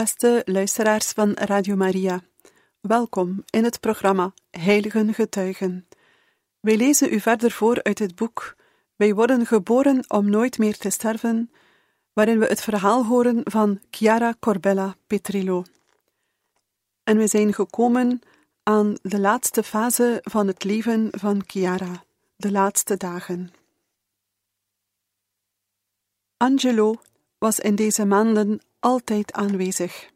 Beste luisteraars van Radio Maria, welkom in het programma Heiligen Getuigen. Wij lezen u verder voor uit het boek Wij worden geboren om nooit meer te sterven, waarin we het verhaal horen van Chiara Corbella Petrillo. En we zijn gekomen aan de laatste fase van het leven van Chiara, de laatste dagen. Angelo was in deze maanden altijd aanwezig.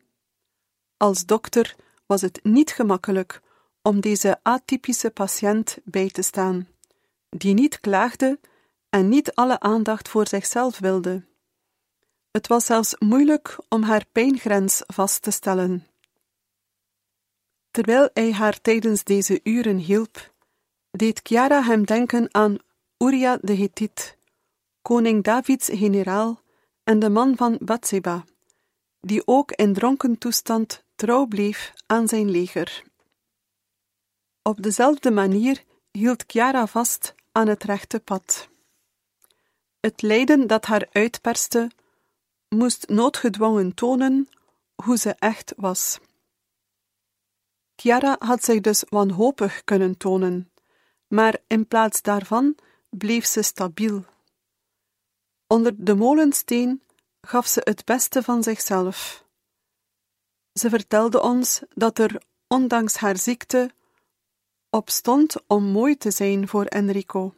Als dokter was het niet gemakkelijk om deze atypische patiënt bij te staan, die niet klaagde en niet alle aandacht voor zichzelf wilde. Het was zelfs moeilijk om haar pijngrens vast te stellen. Terwijl hij haar tijdens deze uren hielp, deed Chiara hem denken aan Uria de Hethiet, koning Davids generaal en de man van Bathseba die ook in dronken toestand trouw bleef aan zijn leger. Op dezelfde manier hield Chiara vast aan het rechte pad. Het lijden dat haar uitperste, moest noodgedwongen tonen hoe ze echt was. Chiara had zich dus wanhopig kunnen tonen, maar in plaats daarvan bleef ze stabiel. Onder de molensteen gaf ze het beste van zichzelf. Ze vertelde ons dat er, ondanks haar ziekte, op stond om mooi te zijn voor Enrico.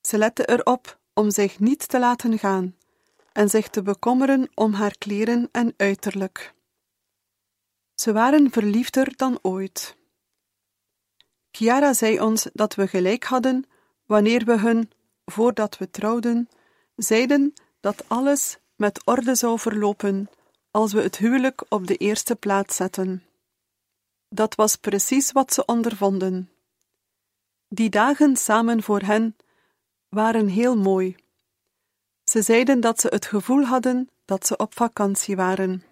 Ze lette erop om zich niet te laten gaan en zich te bekommeren om haar kleren en uiterlijk. Ze waren verliefder dan ooit. Chiara zei ons dat we gelijk hadden wanneer we hun, voordat we trouwden, zeiden dat alles met orde zou verlopen als we het huwelijk op de eerste plaats zetten. Dat was precies wat ze ondervonden. Die dagen samen voor hen waren heel mooi. Ze zeiden dat ze het gevoel hadden dat ze op vakantie waren.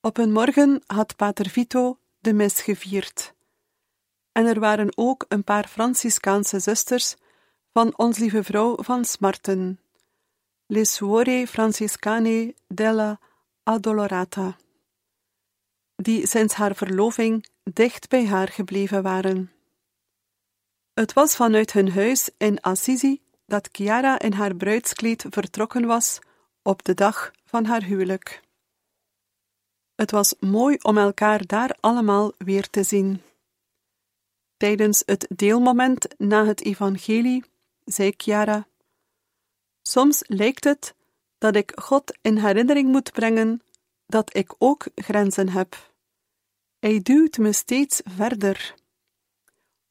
Op een morgen had Pater Vito de mis gevierd. En er waren ook een paar Franciscaanse zusters van Ons Lieve Vrouw van Smarten le suore franciscane della Adolorata, die sinds haar verloving dicht bij haar gebleven waren. Het was vanuit hun huis in Assisi dat Chiara in haar bruidskleed vertrokken was op de dag van haar huwelijk. Het was mooi om elkaar daar allemaal weer te zien. Tijdens het deelmoment na het evangelie zei Chiara Soms lijkt het dat ik God in herinnering moet brengen dat ik ook grenzen heb. Hij duwt me steeds verder.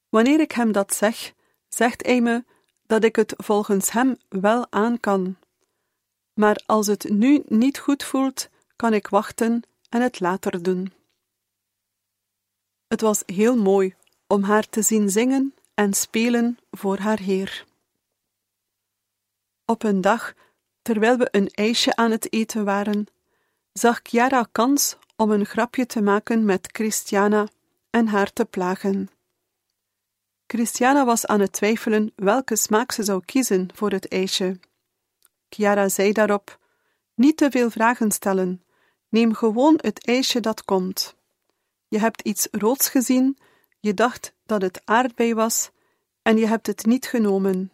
Wanneer ik hem dat zeg, zegt hij me dat ik het volgens hem wel aan kan. Maar als het nu niet goed voelt, kan ik wachten en het later doen. Het was heel mooi om haar te zien zingen en spelen voor haar Heer. Op een dag, terwijl we een ijsje aan het eten waren, zag Chiara kans om een grapje te maken met Christiana en haar te plagen. Christiana was aan het twijfelen welke smaak ze zou kiezen voor het ijsje. Chiara zei daarop: Niet te veel vragen stellen, neem gewoon het ijsje dat komt. Je hebt iets roods gezien, je dacht dat het aardbei was en je hebt het niet genomen.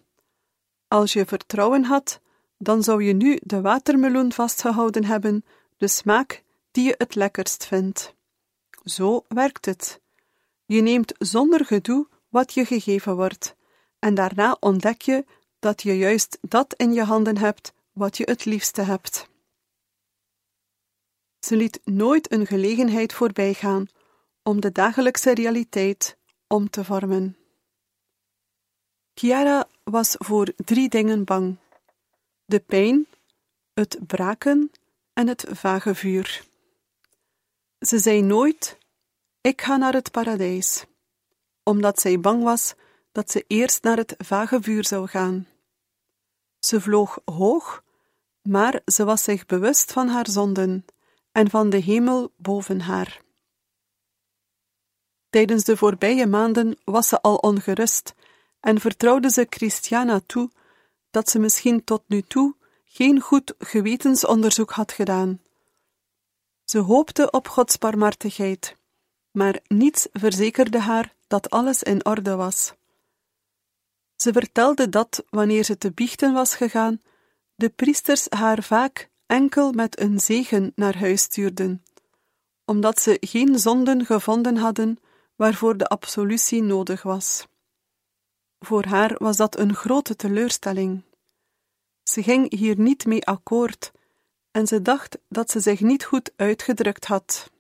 Als je vertrouwen had, dan zou je nu de watermeloen vastgehouden hebben, de smaak die je het lekkerst vindt. Zo werkt het. Je neemt zonder gedoe wat je gegeven wordt, en daarna ontdek je dat je juist dat in je handen hebt wat je het liefste hebt. Ze liet nooit een gelegenheid voorbijgaan om de dagelijkse realiteit om te vormen. Chiara was voor drie dingen bang: de pijn, het braken en het vage vuur. Ze zei nooit: Ik ga naar het paradijs, omdat zij bang was dat ze eerst naar het vage vuur zou gaan. Ze vloog hoog, maar ze was zich bewust van haar zonden en van de hemel boven haar. Tijdens de voorbije maanden was ze al ongerust en vertrouwde ze Christiana toe dat ze misschien tot nu toe geen goed gewetensonderzoek had gedaan. Ze hoopte op Gods barmhartigheid, maar niets verzekerde haar dat alles in orde was. Ze vertelde dat, wanneer ze te biechten was gegaan, de priesters haar vaak enkel met een zegen naar huis stuurden, omdat ze geen zonden gevonden hadden waarvoor de absolutie nodig was. Voor haar was dat een grote teleurstelling. Ze ging hier niet mee akkoord en ze dacht dat ze zich niet goed uitgedrukt had.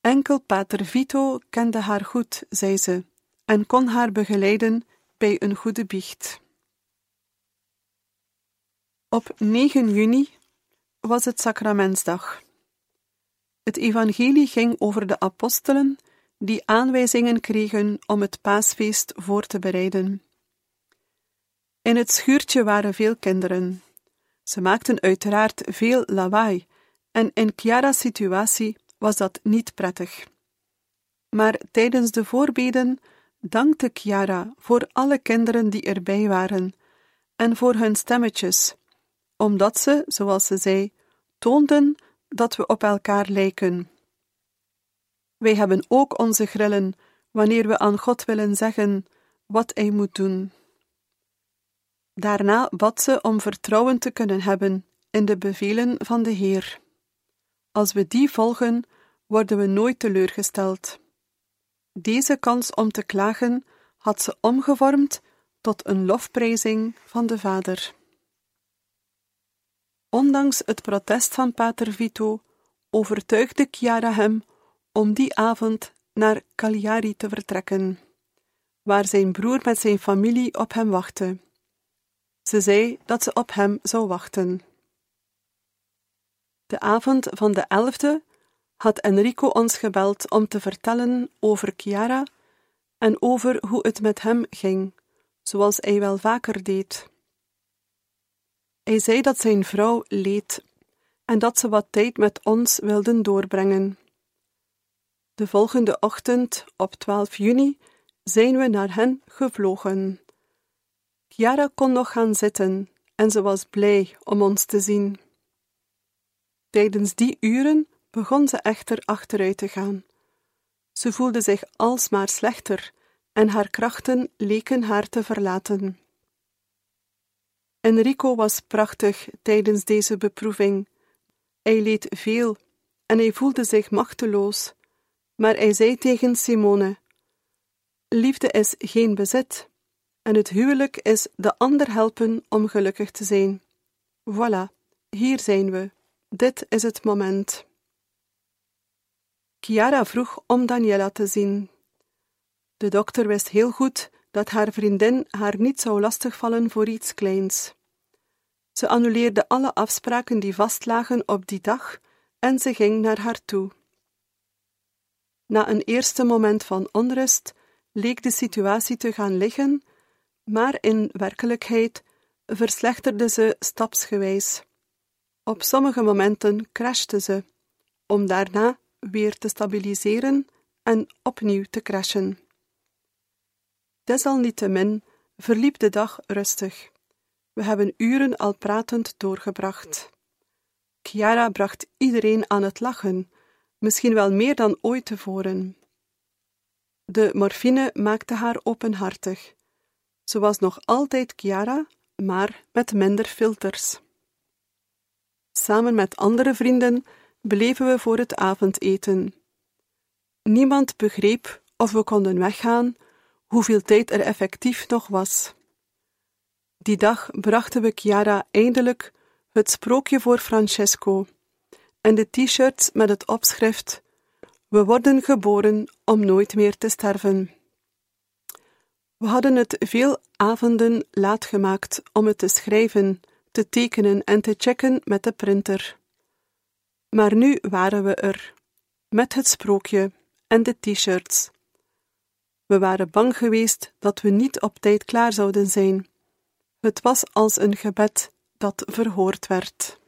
Enkel Pater Vito kende haar goed, zei ze, en kon haar begeleiden bij een goede biecht. Op 9 juni was het sacramentsdag. Het evangelie ging over de apostelen die aanwijzingen kregen om het paasfeest voor te bereiden. In het schuurtje waren veel kinderen. Ze maakten uiteraard veel lawaai, en in Chiara's situatie was dat niet prettig. Maar tijdens de voorbeden dankte Chiara voor alle kinderen die erbij waren en voor hun stemmetjes, omdat ze, zoals ze zei, toonden dat we op elkaar lijken. Wij hebben ook onze grillen wanneer we aan God willen zeggen wat Hij moet doen. Daarna bad ze om vertrouwen te kunnen hebben in de bevelen van de Heer. Als we die volgen, worden we nooit teleurgesteld. Deze kans om te klagen had ze omgevormd tot een lofprijzing van de Vader. Ondanks het protest van Pater Vito overtuigde Chiara hem om die avond naar Cagliari te vertrekken, waar zijn broer met zijn familie op hem wachtte. Ze zei dat ze op hem zou wachten. De avond van de elfde had Enrico ons gebeld om te vertellen over Chiara en over hoe het met hem ging, zoals hij wel vaker deed. Hij zei dat zijn vrouw leed en dat ze wat tijd met ons wilden doorbrengen. De volgende ochtend, op 12 juni, zijn we naar hen gevlogen. Chiara kon nog gaan zitten en ze was blij om ons te zien. Tijdens die uren begon ze echter achteruit te gaan. Ze voelde zich alsmaar slechter en haar krachten leken haar te verlaten. Enrico was prachtig tijdens deze beproeving. Hij leed veel en hij voelde zich machteloos, maar hij zei tegen Simone: Liefde is geen bezit, en het huwelijk is de ander helpen om gelukkig te zijn. Voilà, hier zijn we. Dit is het moment. Chiara vroeg om Daniela te zien. De dokter wist heel goed dat haar vriendin haar niet zou lastigvallen voor iets kleins. Ze annuleerde alle afspraken die vastlagen op die dag en ze ging naar haar toe. Na een eerste moment van onrust leek de situatie te gaan liggen, maar in werkelijkheid verslechterde ze stapsgewijs. Op sommige momenten crashte ze, om daarna weer te stabiliseren en opnieuw te crashen. Desalniettemin verliep de dag rustig. We hebben uren al pratend doorgebracht. Chiara bracht iedereen aan het lachen, misschien wel meer dan ooit tevoren. De morfine maakte haar openhartig. Ze was nog altijd Chiara, maar met minder filters. Samen met andere vrienden bleven we voor het avondeten. Niemand begreep of we konden weggaan, hoeveel tijd er effectief nog was. Die dag brachten we Chiara eindelijk het sprookje voor Francesco en de t-shirts met het opschrift We worden geboren om nooit meer te sterven. We hadden het veel avonden laat gemaakt om het te schrijven, te tekenen en te checken met de printer. Maar nu waren we er, met het sprookje en de t-shirts. We waren bang geweest dat we niet op tijd klaar zouden zijn. Het was als een gebed dat verhoord werd.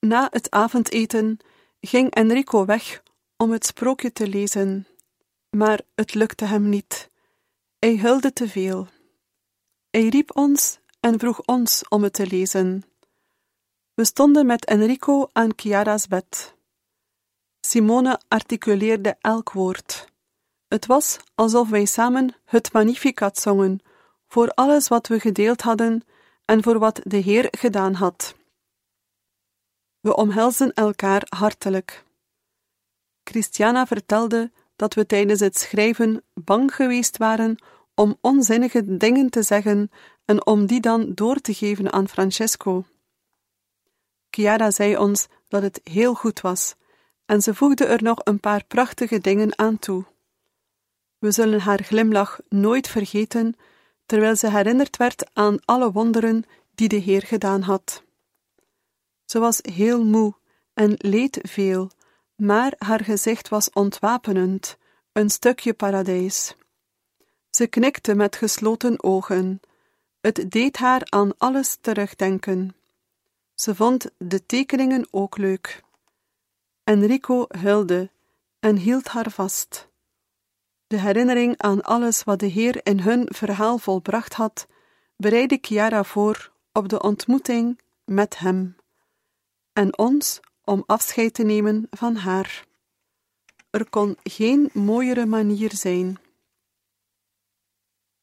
Na het avondeten ging Enrico weg om het sprookje te lezen, maar het lukte hem niet. Hij huilde te veel. Hij riep ons en vroeg ons om het te lezen. We stonden met Enrico aan Chiara's bed. Simone articuleerde elk woord. Het was alsof wij samen het Magnificat zongen, voor alles wat we gedeeld hadden en voor wat de Heer gedaan had. We omhelzen elkaar hartelijk. Christiana vertelde dat we tijdens het schrijven bang geweest waren om onzinnige dingen te zeggen en om die dan door te geven aan Francesco. Chiara zei ons dat het heel goed was, en ze voegde er nog een paar prachtige dingen aan toe. We zullen haar glimlach nooit vergeten, terwijl ze herinnerd werd aan alle wonderen die de Heer gedaan had. Ze was heel moe en leed veel, maar haar gezicht was ontwapenend, een stukje paradijs. Ze knikte met gesloten ogen. Het deed haar aan alles terugdenken. Ze vond de tekeningen ook leuk. Enrico huilde en hield haar vast. De herinnering aan alles wat de Heer in hun verhaal volbracht had, bereidde Chiara voor op de ontmoeting met hem en ons om afscheid te nemen van haar. Er kon geen mooiere manier zijn.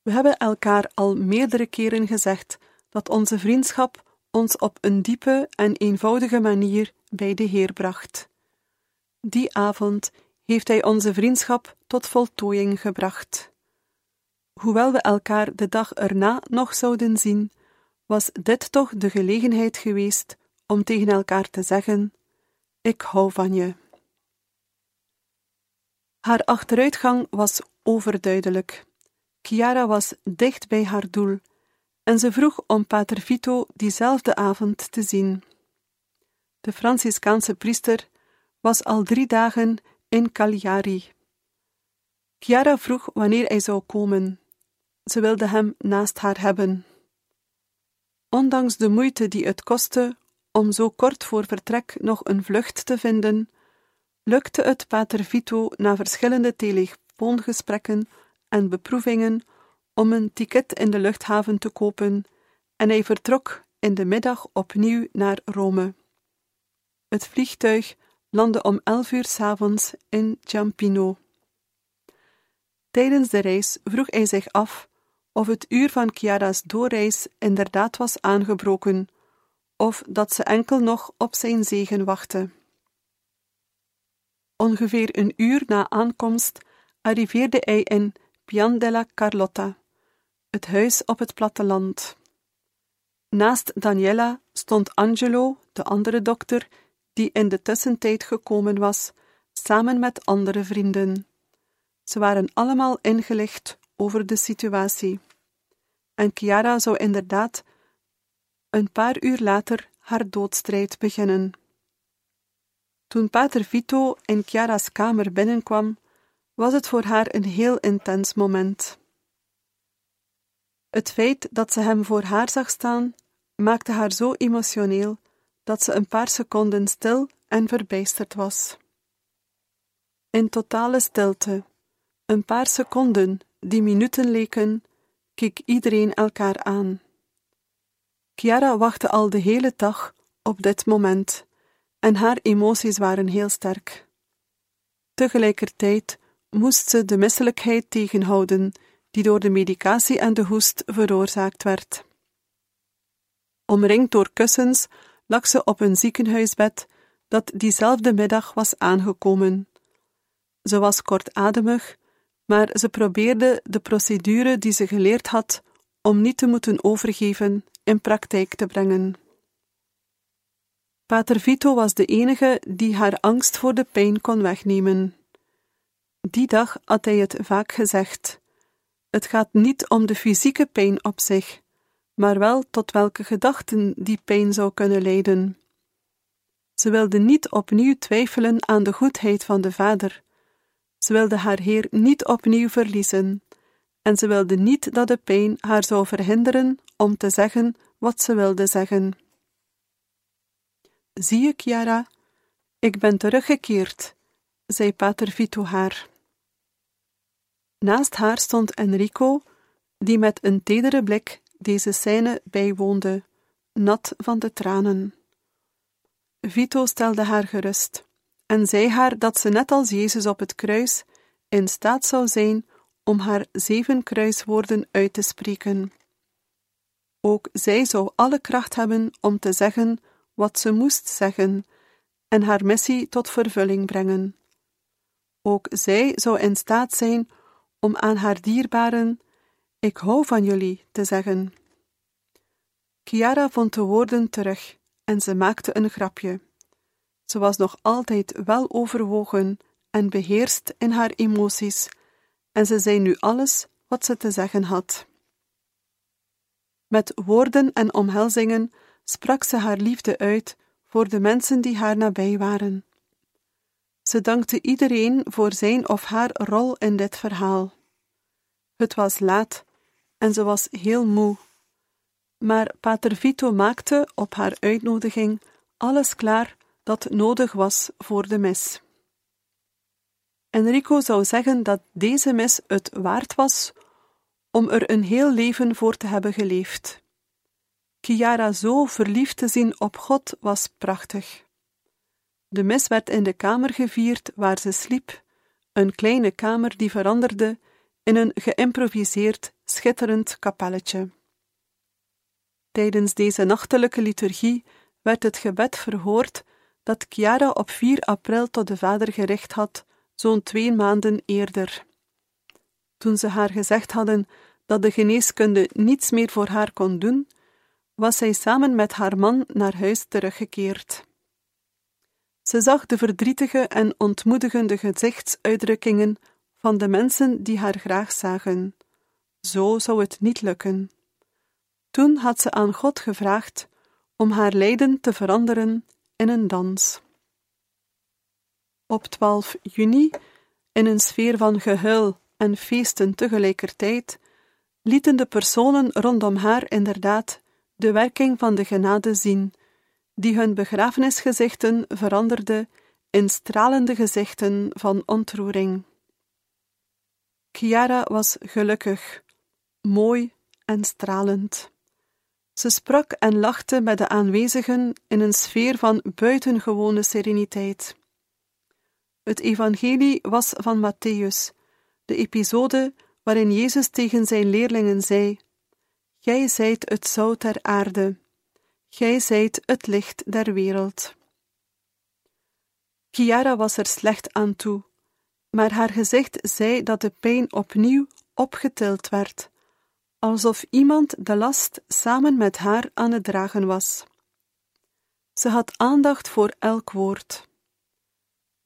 We hebben elkaar al meerdere keren gezegd dat onze vriendschap ons op een diepe en eenvoudige manier bij de Heer bracht. Die avond heeft Hij onze vriendschap tot voltooiing gebracht. Hoewel we elkaar de dag erna nog zouden zien, was dit toch de gelegenheid geweest om tegen elkaar te zeggen: Ik hou van je. Haar achteruitgang was overduidelijk. Chiara was dicht bij haar doel en ze vroeg om Pater Vito diezelfde avond te zien. De Franciscaanse priester was al drie dagen in Cagliari. Chiara vroeg wanneer hij zou komen. Ze wilde hem naast haar hebben. Ondanks de moeite die het kostte om zo kort voor vertrek nog een vlucht te vinden, lukte het Pater Vito na verschillende telefoongesprekken en beproevingen om een ticket in de luchthaven te kopen en hij vertrok in de middag opnieuw naar Rome. Het vliegtuig landde om elf uur s avonds in Ciampino. Tijdens de reis vroeg hij zich af of het uur van Chiara's doorreis inderdaad was aangebroken, of dat ze enkel nog op zijn zegen wachtte. Ongeveer een uur na aankomst arriveerde hij in Pian della Carlotta, het huis op het platteland. Naast Daniela stond Angelo, de andere dokter, die in de tussentijd gekomen was, samen met andere vrienden. Ze waren allemaal ingelicht over de situatie. En Chiara zou inderdaad een paar uur later haar doodstrijd beginnen. Toen Pater Vito in Chiara's kamer binnenkwam, was het voor haar een heel intens moment. Het feit dat ze hem voor haar zag staan, maakte haar zo emotioneel dat ze een paar seconden stil en verbijsterd was. In totale stilte, een paar seconden die minuten leken, keek iedereen elkaar aan. Chiara wachtte al de hele dag op dit moment en haar emoties waren heel sterk. Tegelijkertijd moest ze de misselijkheid tegenhouden die door de medicatie en de hoest veroorzaakt werd. Omringd door kussens lag ze op een ziekenhuisbed dat diezelfde middag was aangekomen. Ze was kortademig, maar ze probeerde de procedure die ze geleerd had om niet te moeten overgeven in praktijk te brengen. Pater Vito was de enige die haar angst voor de pijn kon wegnemen. Die dag had hij het vaak gezegd. Het gaat niet om de fysieke pijn op zich, maar wel tot welke gedachten die pijn zou kunnen leiden. Ze wilde niet opnieuw twijfelen aan de goedheid van de Vader. Ze wilde haar Heer niet opnieuw verliezen, en ze wilde niet dat de pijn haar zou verhinderen om te zeggen wat ze wilde zeggen. Zie je, Chiara, ik ben teruggekeerd, zei Pater Vito haar. Naast haar stond Enrico, die met een tedere blik deze scène bijwoonde, nat van de tranen. Vito stelde haar gerust en zei haar dat ze net als Jezus op het kruis in staat zou zijn om haar zeven kruiswoorden uit te spreken. Ook zij zou alle kracht hebben om te zeggen wat ze moest zeggen en haar missie tot vervulling brengen. Ook zij zou in staat zijn om aan haar dierbaren: Ik hou van jullie te zeggen. Chiara vond de woorden terug en ze maakte een grapje. Ze was nog altijd wel overwogen en beheerst in haar emoties, en ze zei nu alles wat ze te zeggen had. Met woorden en omhelzingen sprak ze haar liefde uit voor de mensen die haar nabij waren. Ze dankte iedereen voor zijn of haar rol in dit verhaal. Het was laat en ze was heel moe. Maar Pater Vito maakte op haar uitnodiging alles klaar dat nodig was voor de mis. Enrico zou zeggen dat deze mis het waard was om er een heel leven voor te hebben geleefd. Chiara zo verliefd te zien op God was prachtig. De mis werd in de kamer gevierd waar ze sliep, een kleine kamer die veranderde in een geïmproviseerd, schitterend kapelletje. Tijdens deze nachtelijke liturgie werd het gebed verhoord dat Chiara op 4 april tot de Vader gericht had, zo'n twee maanden eerder. Toen ze haar gezegd hadden dat de geneeskunde niets meer voor haar kon doen, was zij samen met haar man naar huis teruggekeerd. Ze zag de verdrietige en ontmoedigende gezichtsuitdrukkingen van de mensen die haar graag zagen. Zo zou het niet lukken. Toen had ze aan God gevraagd om haar lijden te veranderen in een dans. Op 12 juni, in een sfeer van gehuil en feesten tegelijkertijd, lieten de personen rondom haar inderdaad de werking van de genade zien, die hun begrafenisgezichten veranderde in stralende gezichten van ontroering. Chiara was gelukkig, mooi en stralend. Ze sprak en lachte met de aanwezigen in een sfeer van buitengewone sereniteit. Het evangelie was van Matthäus, de episode waarin Jezus tegen zijn leerlingen zei: Gij zijt het zout der aarde, gij zijt het licht der wereld. Chiara was er slecht aan toe, maar haar gezicht zei dat de pijn opnieuw opgetild werd alsof iemand de last samen met haar aan het dragen was. Ze had aandacht voor elk woord.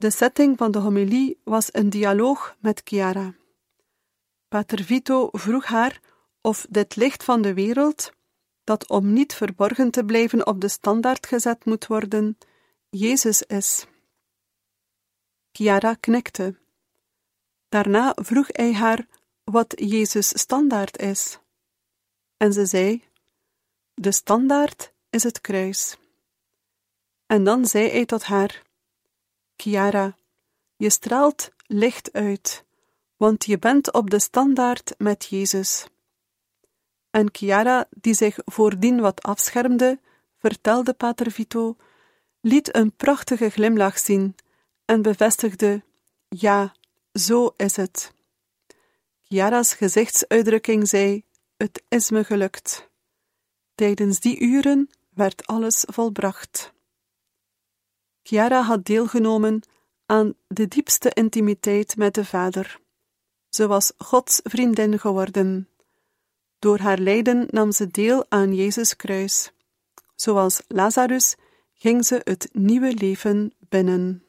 De setting van de homilie was een dialoog met Chiara. Pater Vito vroeg haar of dit licht van de wereld, dat om niet verborgen te blijven op de standaard gezet moet worden, Jezus is. Chiara knikte. Daarna vroeg hij haar wat Jezus standaard is. En ze zei: De standaard is het kruis. En dan zei hij tot haar: Chiara, je straalt licht uit, want je bent op de standaard met Jezus. En Chiara, die zich voordien wat afschermde, vertelde Pater Vito, liet een prachtige glimlach zien en bevestigde: Ja, zo is het. Chiara's gezichtsuitdrukking zei: het is me gelukt. Tijdens die uren werd alles volbracht. Chiara had deelgenomen aan de diepste intimiteit met de Vader. Ze was Gods vriendin geworden. Door haar lijden nam ze deel aan Jezus' kruis. Zoals Lazarus ging ze het nieuwe leven binnen.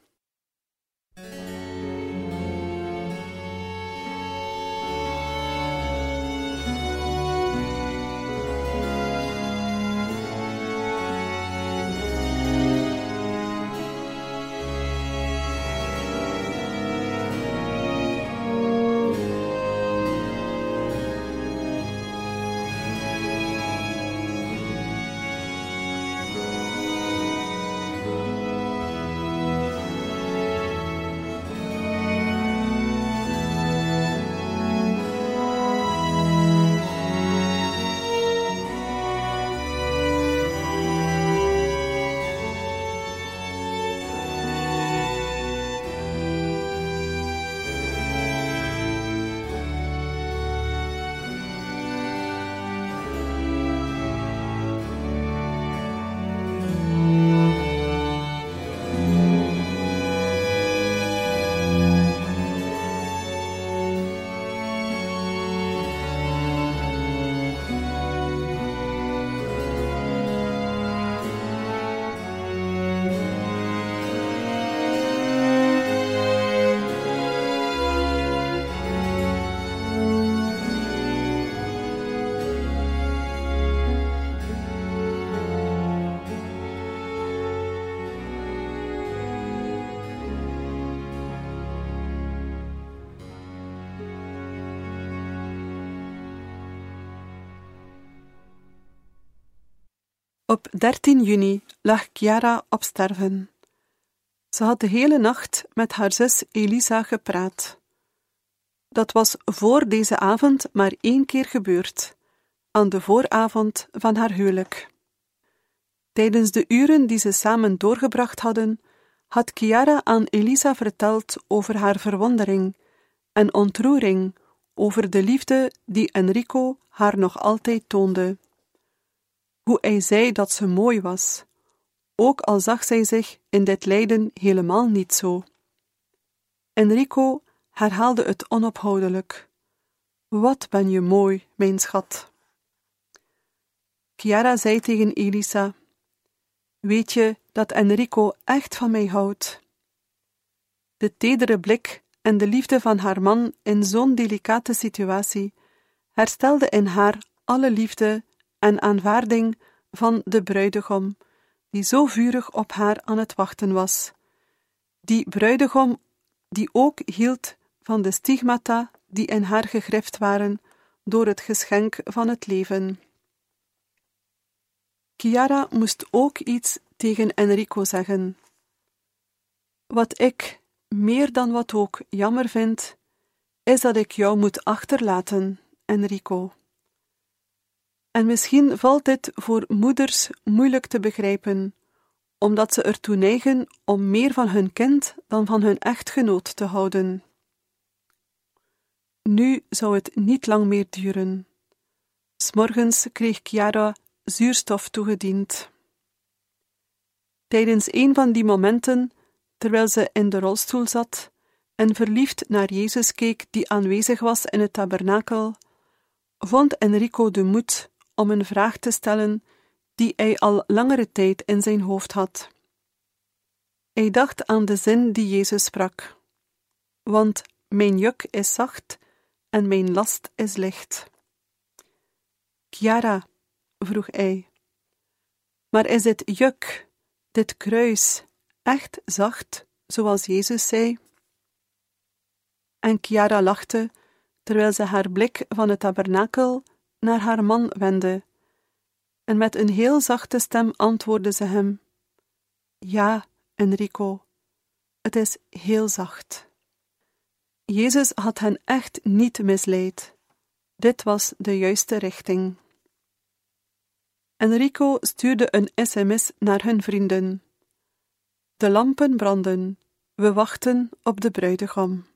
13 juni lag Chiara op sterven. Ze had de hele nacht met haar zus Elisa gepraat. Dat was voor deze avond maar één keer gebeurd, aan de vooravond van haar huwelijk. Tijdens de uren die ze samen doorgebracht hadden, had Chiara aan Elisa verteld over haar verwondering en ontroering over de liefde die Enrico haar nog altijd toonde. Hoe hij zei dat ze mooi was, ook al zag zij zich in dit lijden helemaal niet zo. Enrico herhaalde het onophoudelijk. Wat ben je mooi, mijn schat. Chiara zei tegen Elisa: Weet je dat Enrico echt van mij houdt? De tedere blik en de liefde van haar man in zo'n delicate situatie herstelde in haar alle liefde en aanvaarding van de bruidegom, die zo vurig op haar aan het wachten was. Die bruidegom die ook hield van de stigmata die in haar gegrift waren door het geschenk van het leven. Chiara moest ook iets tegen Enrico zeggen. Wat ik, meer dan wat ook, jammer vind, is dat ik jou moet achterlaten, Enrico. En misschien valt dit voor moeders moeilijk te begrijpen, omdat ze ertoe neigen om meer van hun kind dan van hun echtgenoot te houden. Nu zou het niet lang meer duren. S'morgens kreeg Chiara zuurstof toegediend. Tijdens een van die momenten, terwijl ze in de rolstoel zat en verliefd naar Jezus keek die aanwezig was in het tabernakel, vond Enrico de moed om een vraag te stellen die hij al langere tijd in zijn hoofd had. Hij dacht aan de zin die Jezus sprak: Want mijn juk is zacht en mijn last is licht. Chiara, vroeg hij, maar is dit juk, dit kruis, echt zacht, zoals Jezus zei? En Chiara lachte, terwijl ze haar blik van het tabernakel naar haar man wendde, en met een heel zachte stem antwoordde ze hem: Ja, Enrico, het is heel zacht. Jezus had hen echt niet misleid. Dit was de juiste richting. Enrico stuurde een sms naar hun vrienden. De lampen branden, we wachten op de bruidegom.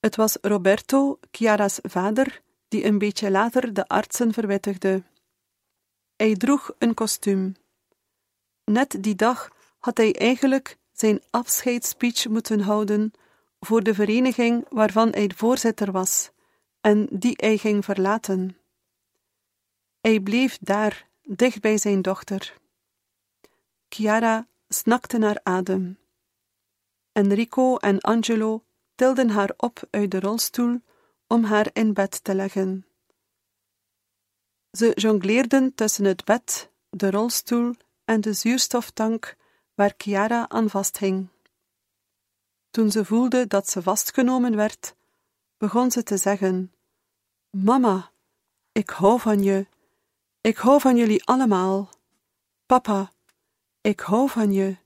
Het was Roberto, Chiara's vader, die een beetje later de artsen verwittigde. Hij droeg een kostuum. Net die dag had hij eigenlijk zijn afscheidsspeech moeten houden voor de vereniging waarvan hij voorzitter was en die hij ging verlaten. Hij bleef daar, dicht bij zijn dochter. Chiara snakte naar adem. Enrico en Angelo tilden haar op uit de rolstoel om haar in bed te leggen. Ze jongleerden tussen het bed, de rolstoel en de zuurstoftank waar Chiara aan vasthing. Toen ze voelde dat ze vastgenomen werd, begon ze te zeggen: Mama, ik hou van je. Ik hou van jullie allemaal. Papa, ik hou van je.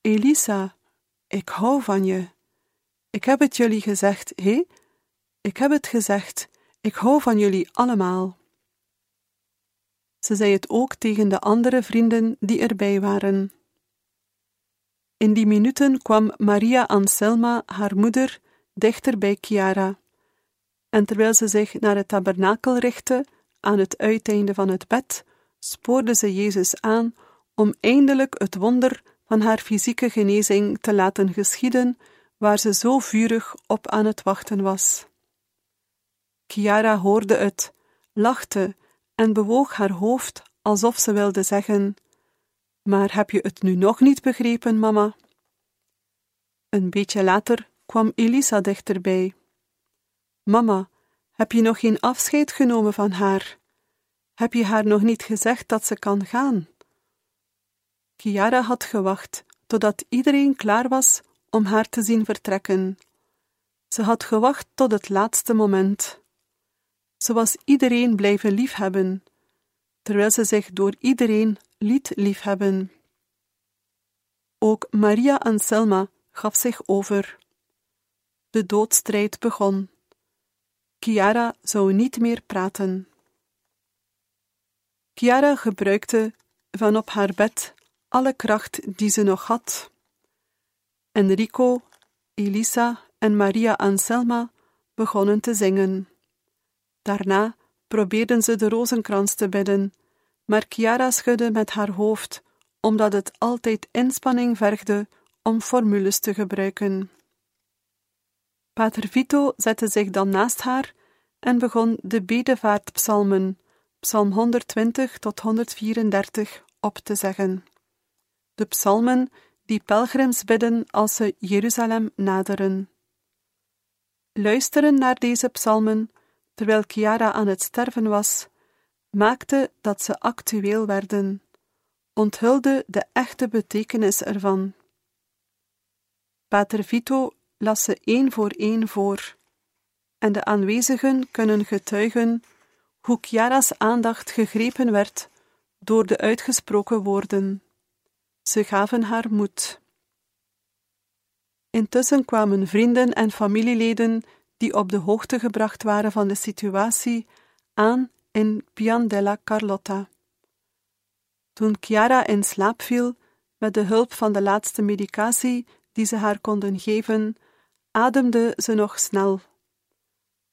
Elisa, ik hou van je. Ik heb het jullie gezegd, hé? Ik heb het gezegd, ik hou van jullie allemaal. Ze zei het ook tegen de andere vrienden die erbij waren. In die minuten kwam Maria Anselma, haar moeder, dichter bij Chiara. En terwijl ze zich naar het tabernakel richtte, aan het uiteinde van het bed, spoorde ze Jezus aan om eindelijk het wonder van haar fysieke genezing te laten geschieden, waar ze zo vurig op aan het wachten was. Chiara hoorde het, lachte en bewoog haar hoofd alsof ze wilde zeggen: Maar heb je het nu nog niet begrepen, mama? Een beetje later kwam Elisa dichterbij. Mama, heb je nog geen afscheid genomen van haar? Heb je haar nog niet gezegd dat ze kan gaan? Chiara had gewacht totdat iedereen klaar was om haar te zien vertrekken. Ze had gewacht tot het laatste moment. Ze was iedereen blijven liefhebben, terwijl ze zich door iedereen liet liefhebben. Ook Maria Anselma gaf zich over. De doodstrijd begon. Chiara zou niet meer praten. Chiara gebruikte van op haar bed alle kracht die ze nog had Enrico, Elisa en Maria Anselma begonnen te zingen. Daarna probeerden ze de rozenkrans te bidden, maar Chiara schudde met haar hoofd, omdat het altijd inspanning vergde om formules te gebruiken. Pater Vito zette zich dan naast haar en begon de bedevaartpsalmen, psalm 120 tot 134, op te zeggen. De psalmen die pelgrims bidden als ze Jeruzalem naderen. Luisteren naar deze psalmen, terwijl Chiara aan het sterven was, maakte dat ze actueel werden, onthulde de echte betekenis ervan. Pater Vito las ze één voor één voor, en de aanwezigen kunnen getuigen hoe Chiara's aandacht gegrepen werd door de uitgesproken woorden. Ze gaven haar moed. Intussen kwamen vrienden en familieleden die op de hoogte gebracht waren van de situatie aan in Pian della Carlotta. Toen Chiara in slaap viel, met de hulp van de laatste medicatie die ze haar konden geven, ademde ze nog snel.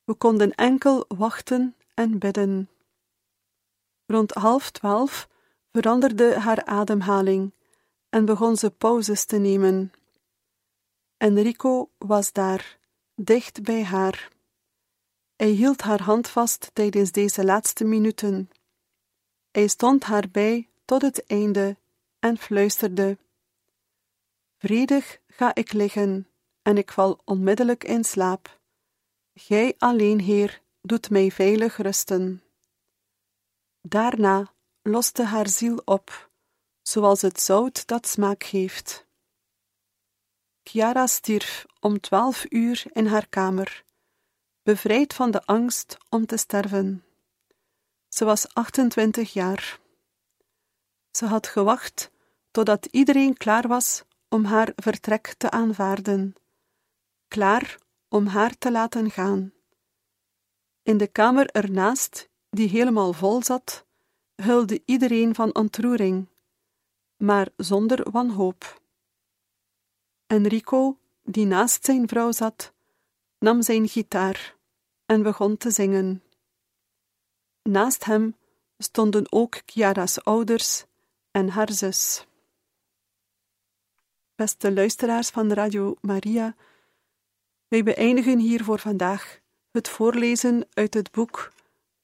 We konden enkel wachten en bidden. Rond half twaalf veranderde haar ademhaling en begon ze pauzes te nemen. Enrico was daar, dicht bij haar. Hij hield haar hand vast tijdens deze laatste minuten. Hij stond haar bij tot het einde en fluisterde: Vredig ga ik liggen, en ik val onmiddellijk in slaap. Gij alleen, Heer, doet mij veilig rusten. Daarna loste haar ziel op, zoals het zout dat smaak geeft. Chiara stierf om twaalf uur in haar kamer, bevrijd van de angst om te sterven. Ze was 28 jaar. Ze had gewacht totdat iedereen klaar was om haar vertrek te aanvaarden, klaar om haar te laten gaan. In de kamer ernaast, die helemaal vol zat, hulde iedereen van ontroering, maar zonder wanhoop. Enrico, die naast zijn vrouw zat, nam zijn gitaar en begon te zingen. Naast hem stonden ook Chiara's ouders en haar zus. Beste luisteraars van Radio Maria, wij beëindigen hier voor vandaag het voorlezen uit het boek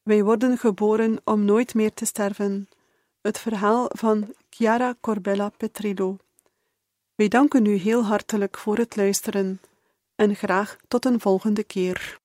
Wij worden geboren om nooit meer te sterven, het verhaal van Chiara Corbella Petrillo. Wij danken u heel hartelijk voor het luisteren en graag tot een volgende keer.